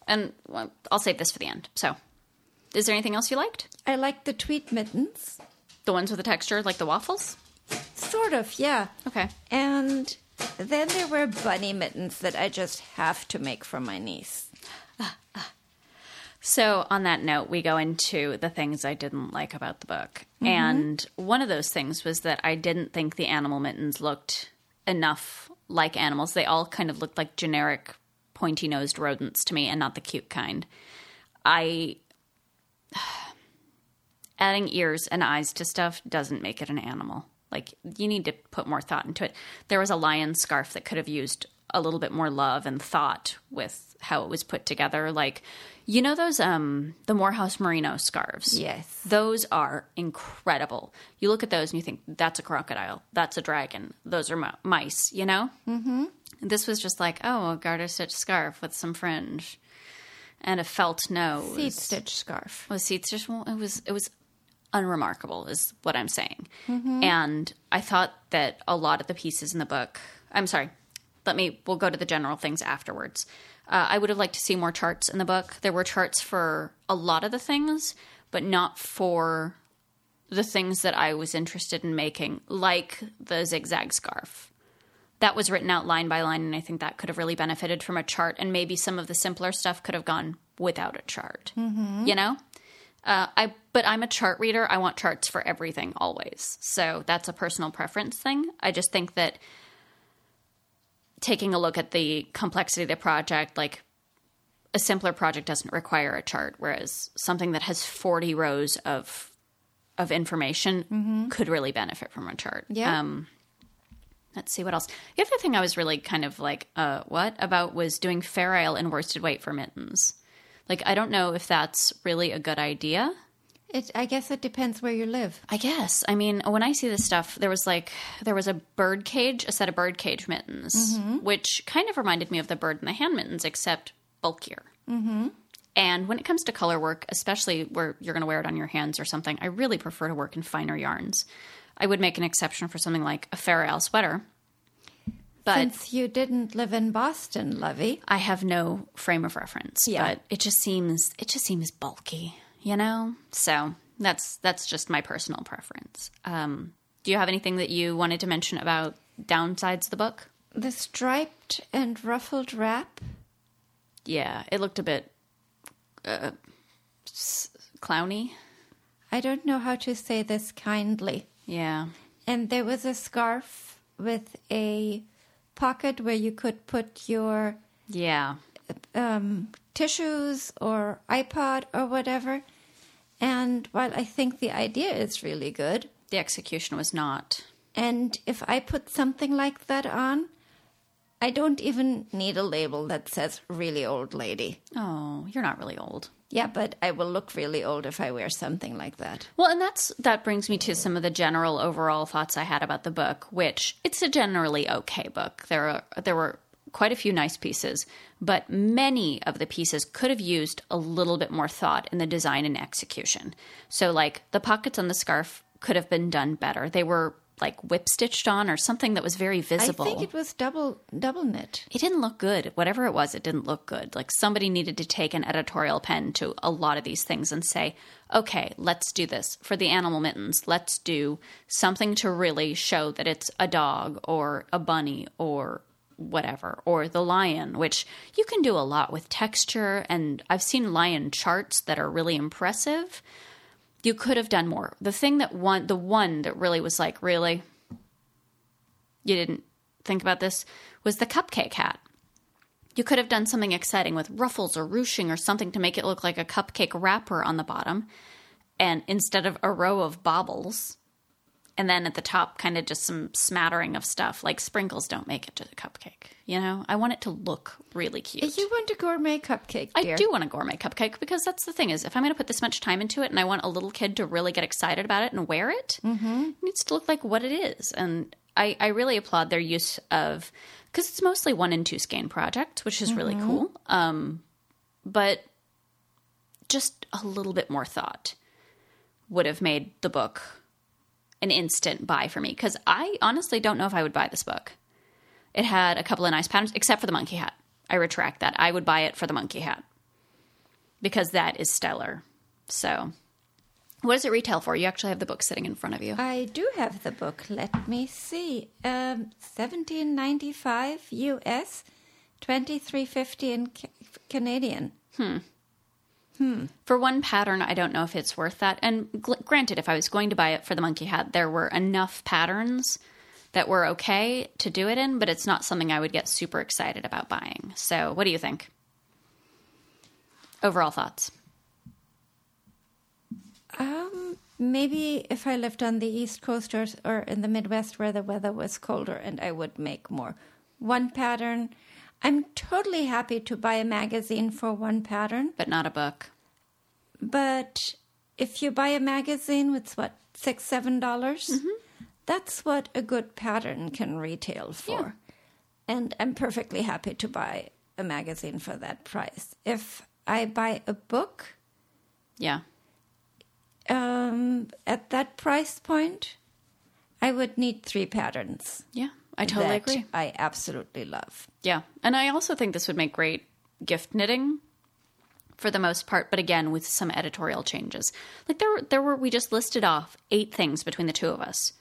and well, I'll save this for the end. So, is there anything else you liked? I liked the tweed mittens, The ones with the texture, like the waffles? sort of, yeah. Okay. And then there were bunny mittens that I just have to make for my niece. So, on that note, we go into the things I didn't like about the book. Mm-hmm. And one of those things was that I didn't think the animal mittens looked enough like animals. They all kind of looked like generic pointy nosed rodents to me and not the cute kind. I. <sighs> Adding ears and eyes to stuff doesn't make it an animal. Like, you need to put more thought into it. There was a lion scarf that could have used a little bit more love and thought with how it was put together. Like, you know those um the Morehouse Merino scarves? Yes. Those are incredible. You look at those and you think that's a crocodile, that's a dragon, those are mi- mice. You know. Mm-hmm. This was just like oh, a garter stitch scarf with some fringe and a felt nose. Seed stitch scarf. Was seed stitch? Well, it was it was unremarkable, is what I'm saying. And I thought that a lot of the pieces in the book. I'm sorry. Let me. We'll go to the general things afterwards. Uh, I would have liked to see more charts in the book. There were charts for a lot of the things, but not for the things that I was interested in making, like the zigzag scarf. that was written out line by line, and I think that could have really benefited from a chart, and maybe some of the simpler stuff could have gone without a chart. Mm-hmm. You know, uh, I but I'm a chart reader. I want charts for everything always. So that's a personal preference thing. I just think that taking a look at the complexity of the project, like a simpler project doesn't require a chart, whereas something that has 40 rows of of information could really benefit from a chart. Yeah. Um, let's see what else. The other thing I was really kind of like, uh, what about was doing Fair Isle and worsted weight for mittens. Like, I don't know if that's really a good idea. It, I guess it depends where you live. I guess. I mean, when I see this stuff, there was like there was a bird cage, a set of bird cage mittens, which kind of reminded me of the bird and the hand mittens, except bulkier. Mm-hmm. And when it comes to color work, especially where you're going to wear it on your hands or something, I really prefer to work in finer yarns. I would make an exception for something like a Fair Isle sweater, but Since you didn't live in Boston, Lovey. I have no frame of reference. Yeah. But it just seems it just seems bulky, you know. So that's that's just my personal preference. Um, do you have anything that you wanted to mention about downsides of the book? The striped and ruffled wrap. Yeah, it looked a bit uh, s- clowny. I don't know how to say this kindly. Yeah, And there was a scarf with a pocket where you could put your yeah, um, tissues or iPod or whatever. And while I think the idea is really good, the execution was not. and if I put something like that on, I don't even need a label that says really old lady. Oh, you're not really old. Yeah, but I will look really old if I wear something like that. Well, and that's that brings me to some of the general overall thoughts I had about the book, which it's a generally okay book. There are there were quite a few nice pieces, but many of the pieces could have used a little bit more thought in the design and execution. So like the pockets on the scarf could have been done better. They were like whip stitched on or something that was very visible. I think it was double double knit. it didn't look good. Whatever it was, it didn't look good. Like somebody needed to take an editorial pen to a lot of these things and say, okay, let's do this. For the animal mittens, let's do something to really show that it's a dog or a bunny or whatever, or the lion, which you can do a lot with texture. And I've seen lion charts that are really impressive. You could have done more. The thing that one, the one that really was like, really? You didn't think about this was the cupcake hat. You could have done something exciting with ruffles or ruching or something to make it look like a cupcake wrapper on the bottom, and instead of a row of baubles, and then at the top, kind of just some smattering of stuff like sprinkles don't make it to the cupcake. You know, I want it to look really cute. You want a gourmet cupcake, dear. I do want a gourmet cupcake because that's the thing is if I'm going to put this much time into it and I want a little kid to really get excited about it and wear it, it needs to look like what it is. And I, I really applaud their use of because it's mostly one and two skein project, which is really cool. Um, but just a little bit more thought would have made the book an instant buy for me because I honestly don't know if I would buy this book. It had a couple of nice patterns, except for the monkey hat. I retract that. I would buy it for the monkey hat because that is stellar. So, what does it retail for? You actually have the book sitting in front of you. I do have the book. Let me see. Um, seventeen ninety five US, twenty three fifty in ca- Canadian. For one pattern, I don't know if it's worth that. And gl- granted, if I was going to buy it for the monkey hat, there were enough patterns that were okay to do it in, but it's not something I would get super excited about buying. So, what do you think? Overall thoughts? Um, maybe if I lived on the East Coast or, or in the Midwest where the weather was colder, and I would make more. One pattern. I'm totally happy to buy a magazine for one pattern, But not a book. but if you buy a magazine, it's what six, seven dollars. That's what a good pattern can retail for, and I'm perfectly happy to buy a magazine for that price. If I buy a book, Yeah. um, at that price point, I would need three patterns. Yeah. I totally agree. I absolutely love. Yeah. And I also think this would make great gift knitting for the most part, but again with some editorial changes. Like there were there were we just listed off eight things between the two of us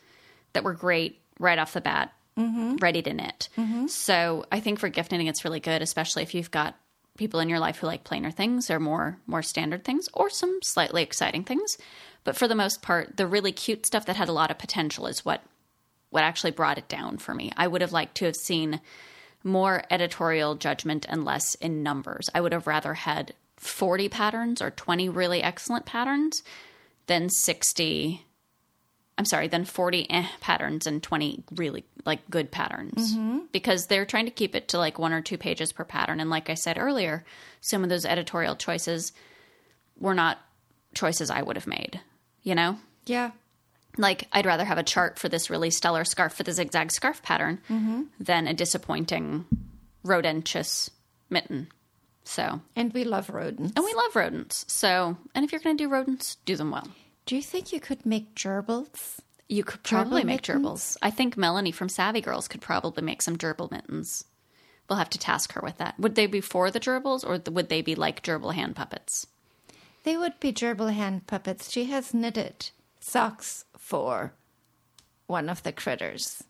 that were great right off the bat mm-hmm. ready to knit. Mm-hmm. So I think for gift knitting, it's really good, especially if you've got people in your life who like plainer things or more more standard things or some slightly exciting things. But for the most part, the really cute stuff that had a lot of potential is what what actually brought it down for me. I would have liked to have seen more editorial judgment and less in numbers. I would have rather had 40 patterns or 20 really excellent patterns than 60 I'm sorry, than 40 eh patterns and 20 really like good patterns because they're trying to keep it to like one or two pages per pattern. And like I said earlier, some of those editorial choices were not choices I would have made, you know? Yeah. Like, I'd rather have a chart for this really stellar scarf for the zigzag scarf pattern mm-hmm. than a disappointing rodentious mitten. So, And we love rodents. and we love rodents. So, and if you're going to do rodents, do them well. Do you think you could make gerbils? You could probably Gerbil make mittens? gerbils. I think Melanie from Savvy Girls could probably make some gerbil mittens. We'll have to task her with that. Would they be for the gerbils or would they be like gerbil hand puppets? They would be gerbil hand puppets. She has knitted socks for one of the critters.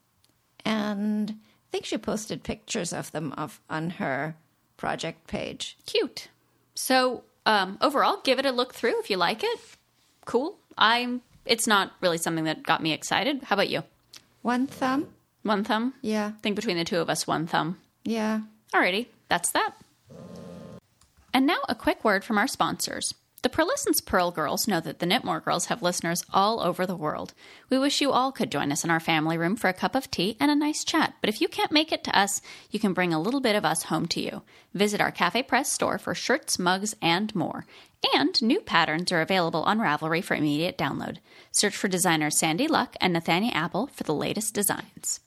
And I think she posted pictures of them of, on her project page. Cute. So, um, overall, give it a look through if you like it. Cool. I'm. It's not really something that got me excited. How about you? One thumb? One thumb. Yeah. I think between the two of us, one thumb. Yeah. Alrighty, that's that. And now a quick word from our sponsors. The Purlescence Purl Girls know that the Knitmore Girls have listeners all over the world. We wish you all could join us in our family room for a cup of tea and a nice chat, but if you can't make it to us, you can bring a little bit of us home to you. Visit our Cafe Press store for shirts, mugs, and more. And new patterns are available on Ravelry for immediate download. Search for designers Sandi Luck and Nathania Apple for the latest designs.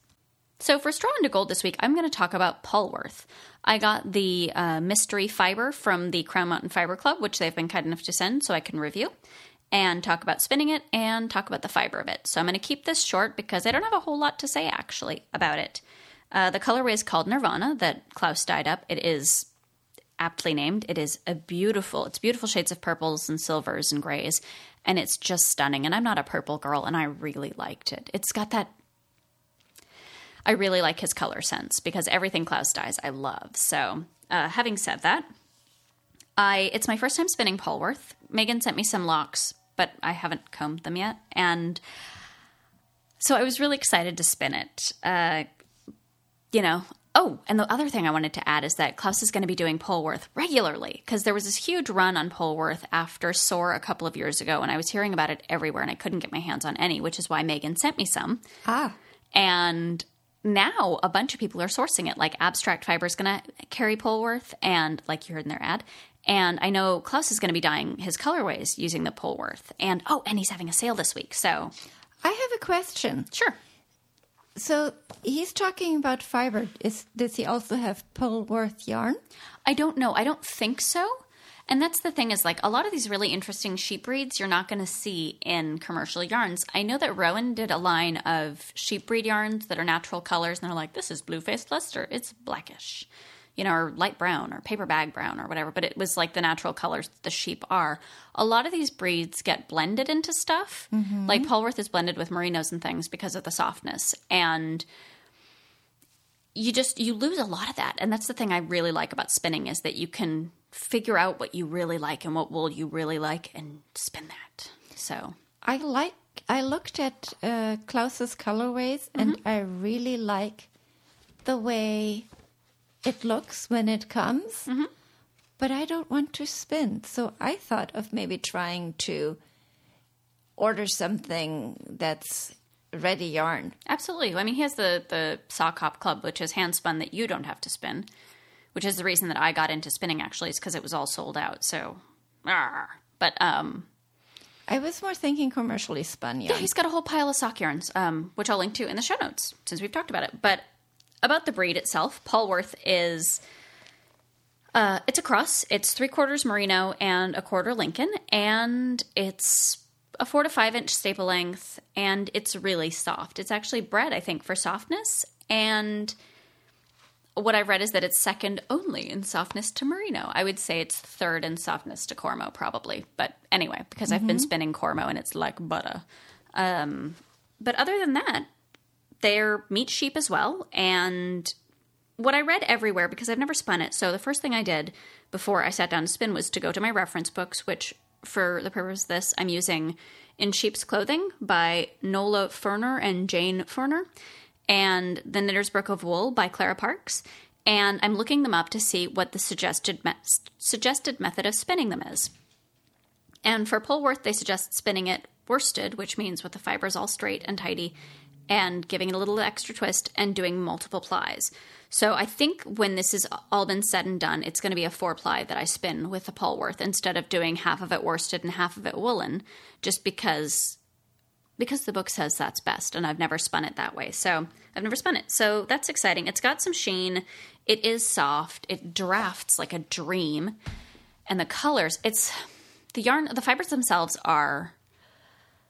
So for Straw into Gold this week, I'm going to talk about Polwarth. I got the uh, mystery fiber from the Crown Mountain Fiber Club, which they've been kind enough to send so I can review and talk about spinning it and talk about the fiber of it. So I'm going to keep this short because I don't have a whole lot to say actually about it. Uh, the colorway is called Nirvana that Klaus dyed up. It is aptly named. It is a beautiful, it's beautiful shades of purples and silvers and grays, and it's just stunning. And I'm not a purple girl, and I really liked it. It's got that I really like his color sense because everything Klaus dyes I love. So, uh, having said that, I it's my first time spinning Polwarth. Megan sent me some locks, but I haven't combed them yet, and so I was really excited to spin it. Uh, you know. Oh, and the other thing I wanted to add is that Klaus is going to be doing Polwarth regularly because there was this huge run on Polwarth after SOAR a couple of years ago, and I was hearing about it everywhere, and I couldn't get my hands on any, which is why Megan sent me some. Ah. And now a bunch of people are sourcing it. Like Abstract Fiber is going to carry Polwarth, and like you heard in their ad. And I know Klaus is going to be dyeing his colorways using the Polwarth. And oh, and he's having a sale this week. So I have a question. sure. So he's talking about fiber. Is does he also have Polwarth yarn? I don't know. I don't think so. And that's the thing is like a lot of these really interesting sheep breeds you're not going to see in commercial yarns. I know that Rowan did a line of sheep breed yarns that are natural colors and they're like this is blue-faced Leicester. It's blackish. You know, or light brown or paper bag brown or whatever, but it was like the natural colors that the sheep are. A lot of these breeds get blended into stuff. Mm-hmm. Like Polwarth is blended with merinos and things because of the softness. And you just you lose a lot of that and that's the thing i really like about spinning is that you can figure out what you really like and what wool you really like and spin that so I like. I looked at uh, Klaus's colorways, and I really like the way it looks when it comes. But I don't want to spin, so I thought of maybe trying to order something that's ready yarn. absolutely i mean he has the the sock hop club which is hand spun that you don't have to spin which is the reason that i got into spinning actually is because it was all sold out so argh. but um I was more thinking commercially spun yarn. He's got a whole pile of sock yarns, um, which I'll link to in the show notes since we've talked about it. But about the breed itself, Polwarth is uh, it's a cross. It's three quarters merino and a quarter Lincoln, and it's a four to five inch staple length, and it's really soft. It's actually bred, I think, for softness. And what I've read is that it's second only in softness to merino. I would say it's third in softness to cormo, probably. But anyway, because I've been spinning cormo and it's like butter. Um, but other than that, they're meat sheep as well. And what I read everywhere, because I've never spun it, so the first thing I did before I sat down to spin was to go to my reference books, which for the purpose of this, I'm using In Sheep's Clothing by Nola Fournier and Jane Fournier, and The Knitter's Book of Wool by Clara Parkes. And I'm looking them up to see what the suggested me- suggested method of spinning them is. And for Polwarth, they suggest spinning it worsted, which means with the fibers all straight and tidy, and giving it a little extra twist and doing multiple plies. So I think when this is all been said and done, it's going to be a four ply that I spin with the Polwarth instead of doing half of it worsted and half of it woolen, just because because the book says that's best, and I've never spun it that way. So I've never spun it. So that's exciting. It's got some sheen. It is soft. It drafts like a dream, and the colors. It's the yarn. The fibers themselves are.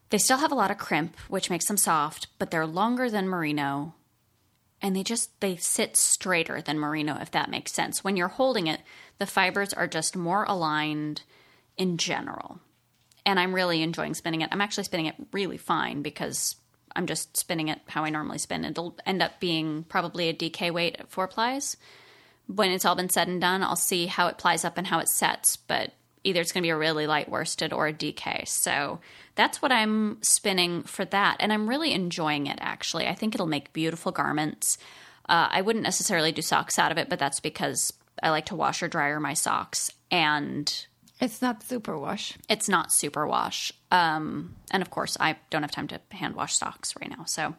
They still have a lot of crimp, which makes them soft, but they're longer than merino and they just they sit straighter than merino if that makes sense when you're holding it the fibers are just more aligned in general and i'm really enjoying spinning it i'm actually spinning it really fine because i'm just spinning it how i normally spin it'll end up being probably a dk weight at four plies when it's all been said and done i'll see how it plies up and how it sets but either it's going to be a really light worsted or a dk so that's what I'm spinning for that. And I'm really enjoying it, actually. I think it'll make beautiful garments. Uh, I wouldn't necessarily do socks out of it, but that's because I like to wash or dryer my socks. And it's not super wash. It's not super wash. Um, and of course, I don't have time to hand wash socks right now. So.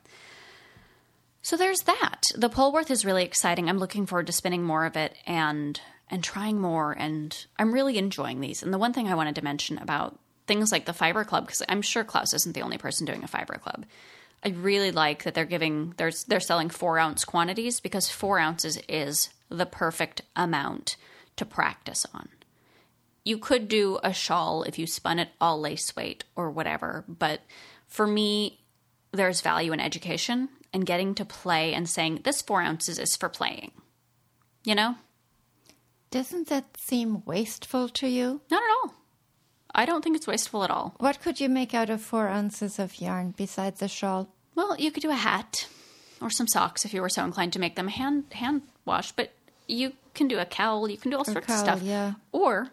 So there's that. The Polwarth is really exciting. I'm looking forward to spinning more of it and and trying more and I'm really enjoying these. And the one thing I wanted to mention about things like the fiber club because i'm sure klaus isn't the only person doing a fiber club i really like that they're giving they're, they're selling four ounce quantities because four ounces is the perfect amount to practice on you could do a shawl if you spun it all lace weight or whatever but for me there's value in education and getting to play and saying this four ounces is for playing you know doesn't that seem wasteful to you not at all I don't think it's wasteful at all. What could you make out of four ounces of yarn besides a shawl? Well, you could do a hat or some socks if you were so inclined to make them hand hand wash, but you can do a cowl, you can do all sorts cowl, of stuff. Yeah. Or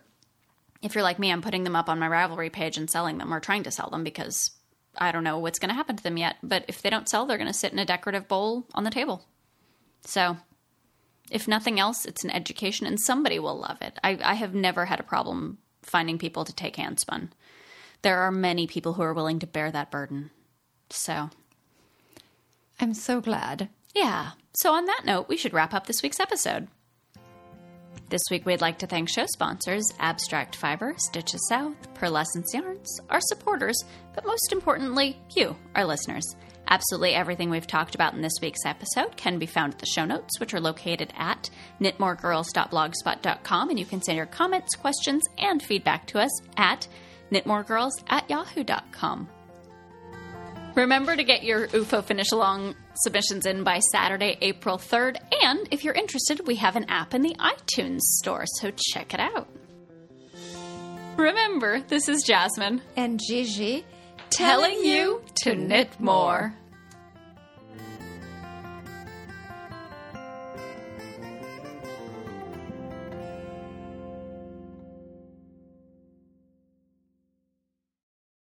if you're like me, I'm putting them up on my Ravelry page and selling them or trying to sell them because I don't know what's going to happen to them yet. But if they don't sell, they're going to sit in a decorative bowl on the table. So, if nothing else, it's an education and somebody will love it. I, I have never had a problem finding people to take handspun. There are many people who are willing to bear that burden. So, I'm so glad. Yeah. So, on that note, we should wrap up this week's episode. This week, we'd like to thank show sponsors Abstract Fiber, Stitches South, Purlescence Yarns, our supporters, but most importantly, you, our listeners. Absolutely everything we've talked about in this week's episode can be found at the show notes, which are located at knitmoregirls.blogspot.com, and you can send your comments, questions, and feedback to us at knitmoregirls at yahoo.com. Remember to get your UFO finish along submissions in by Saturday, April 3rd, and if you're interested, we have an app in the iTunes store, so check it out. Remember, this is Jasmin and Gigi telling you to knit more.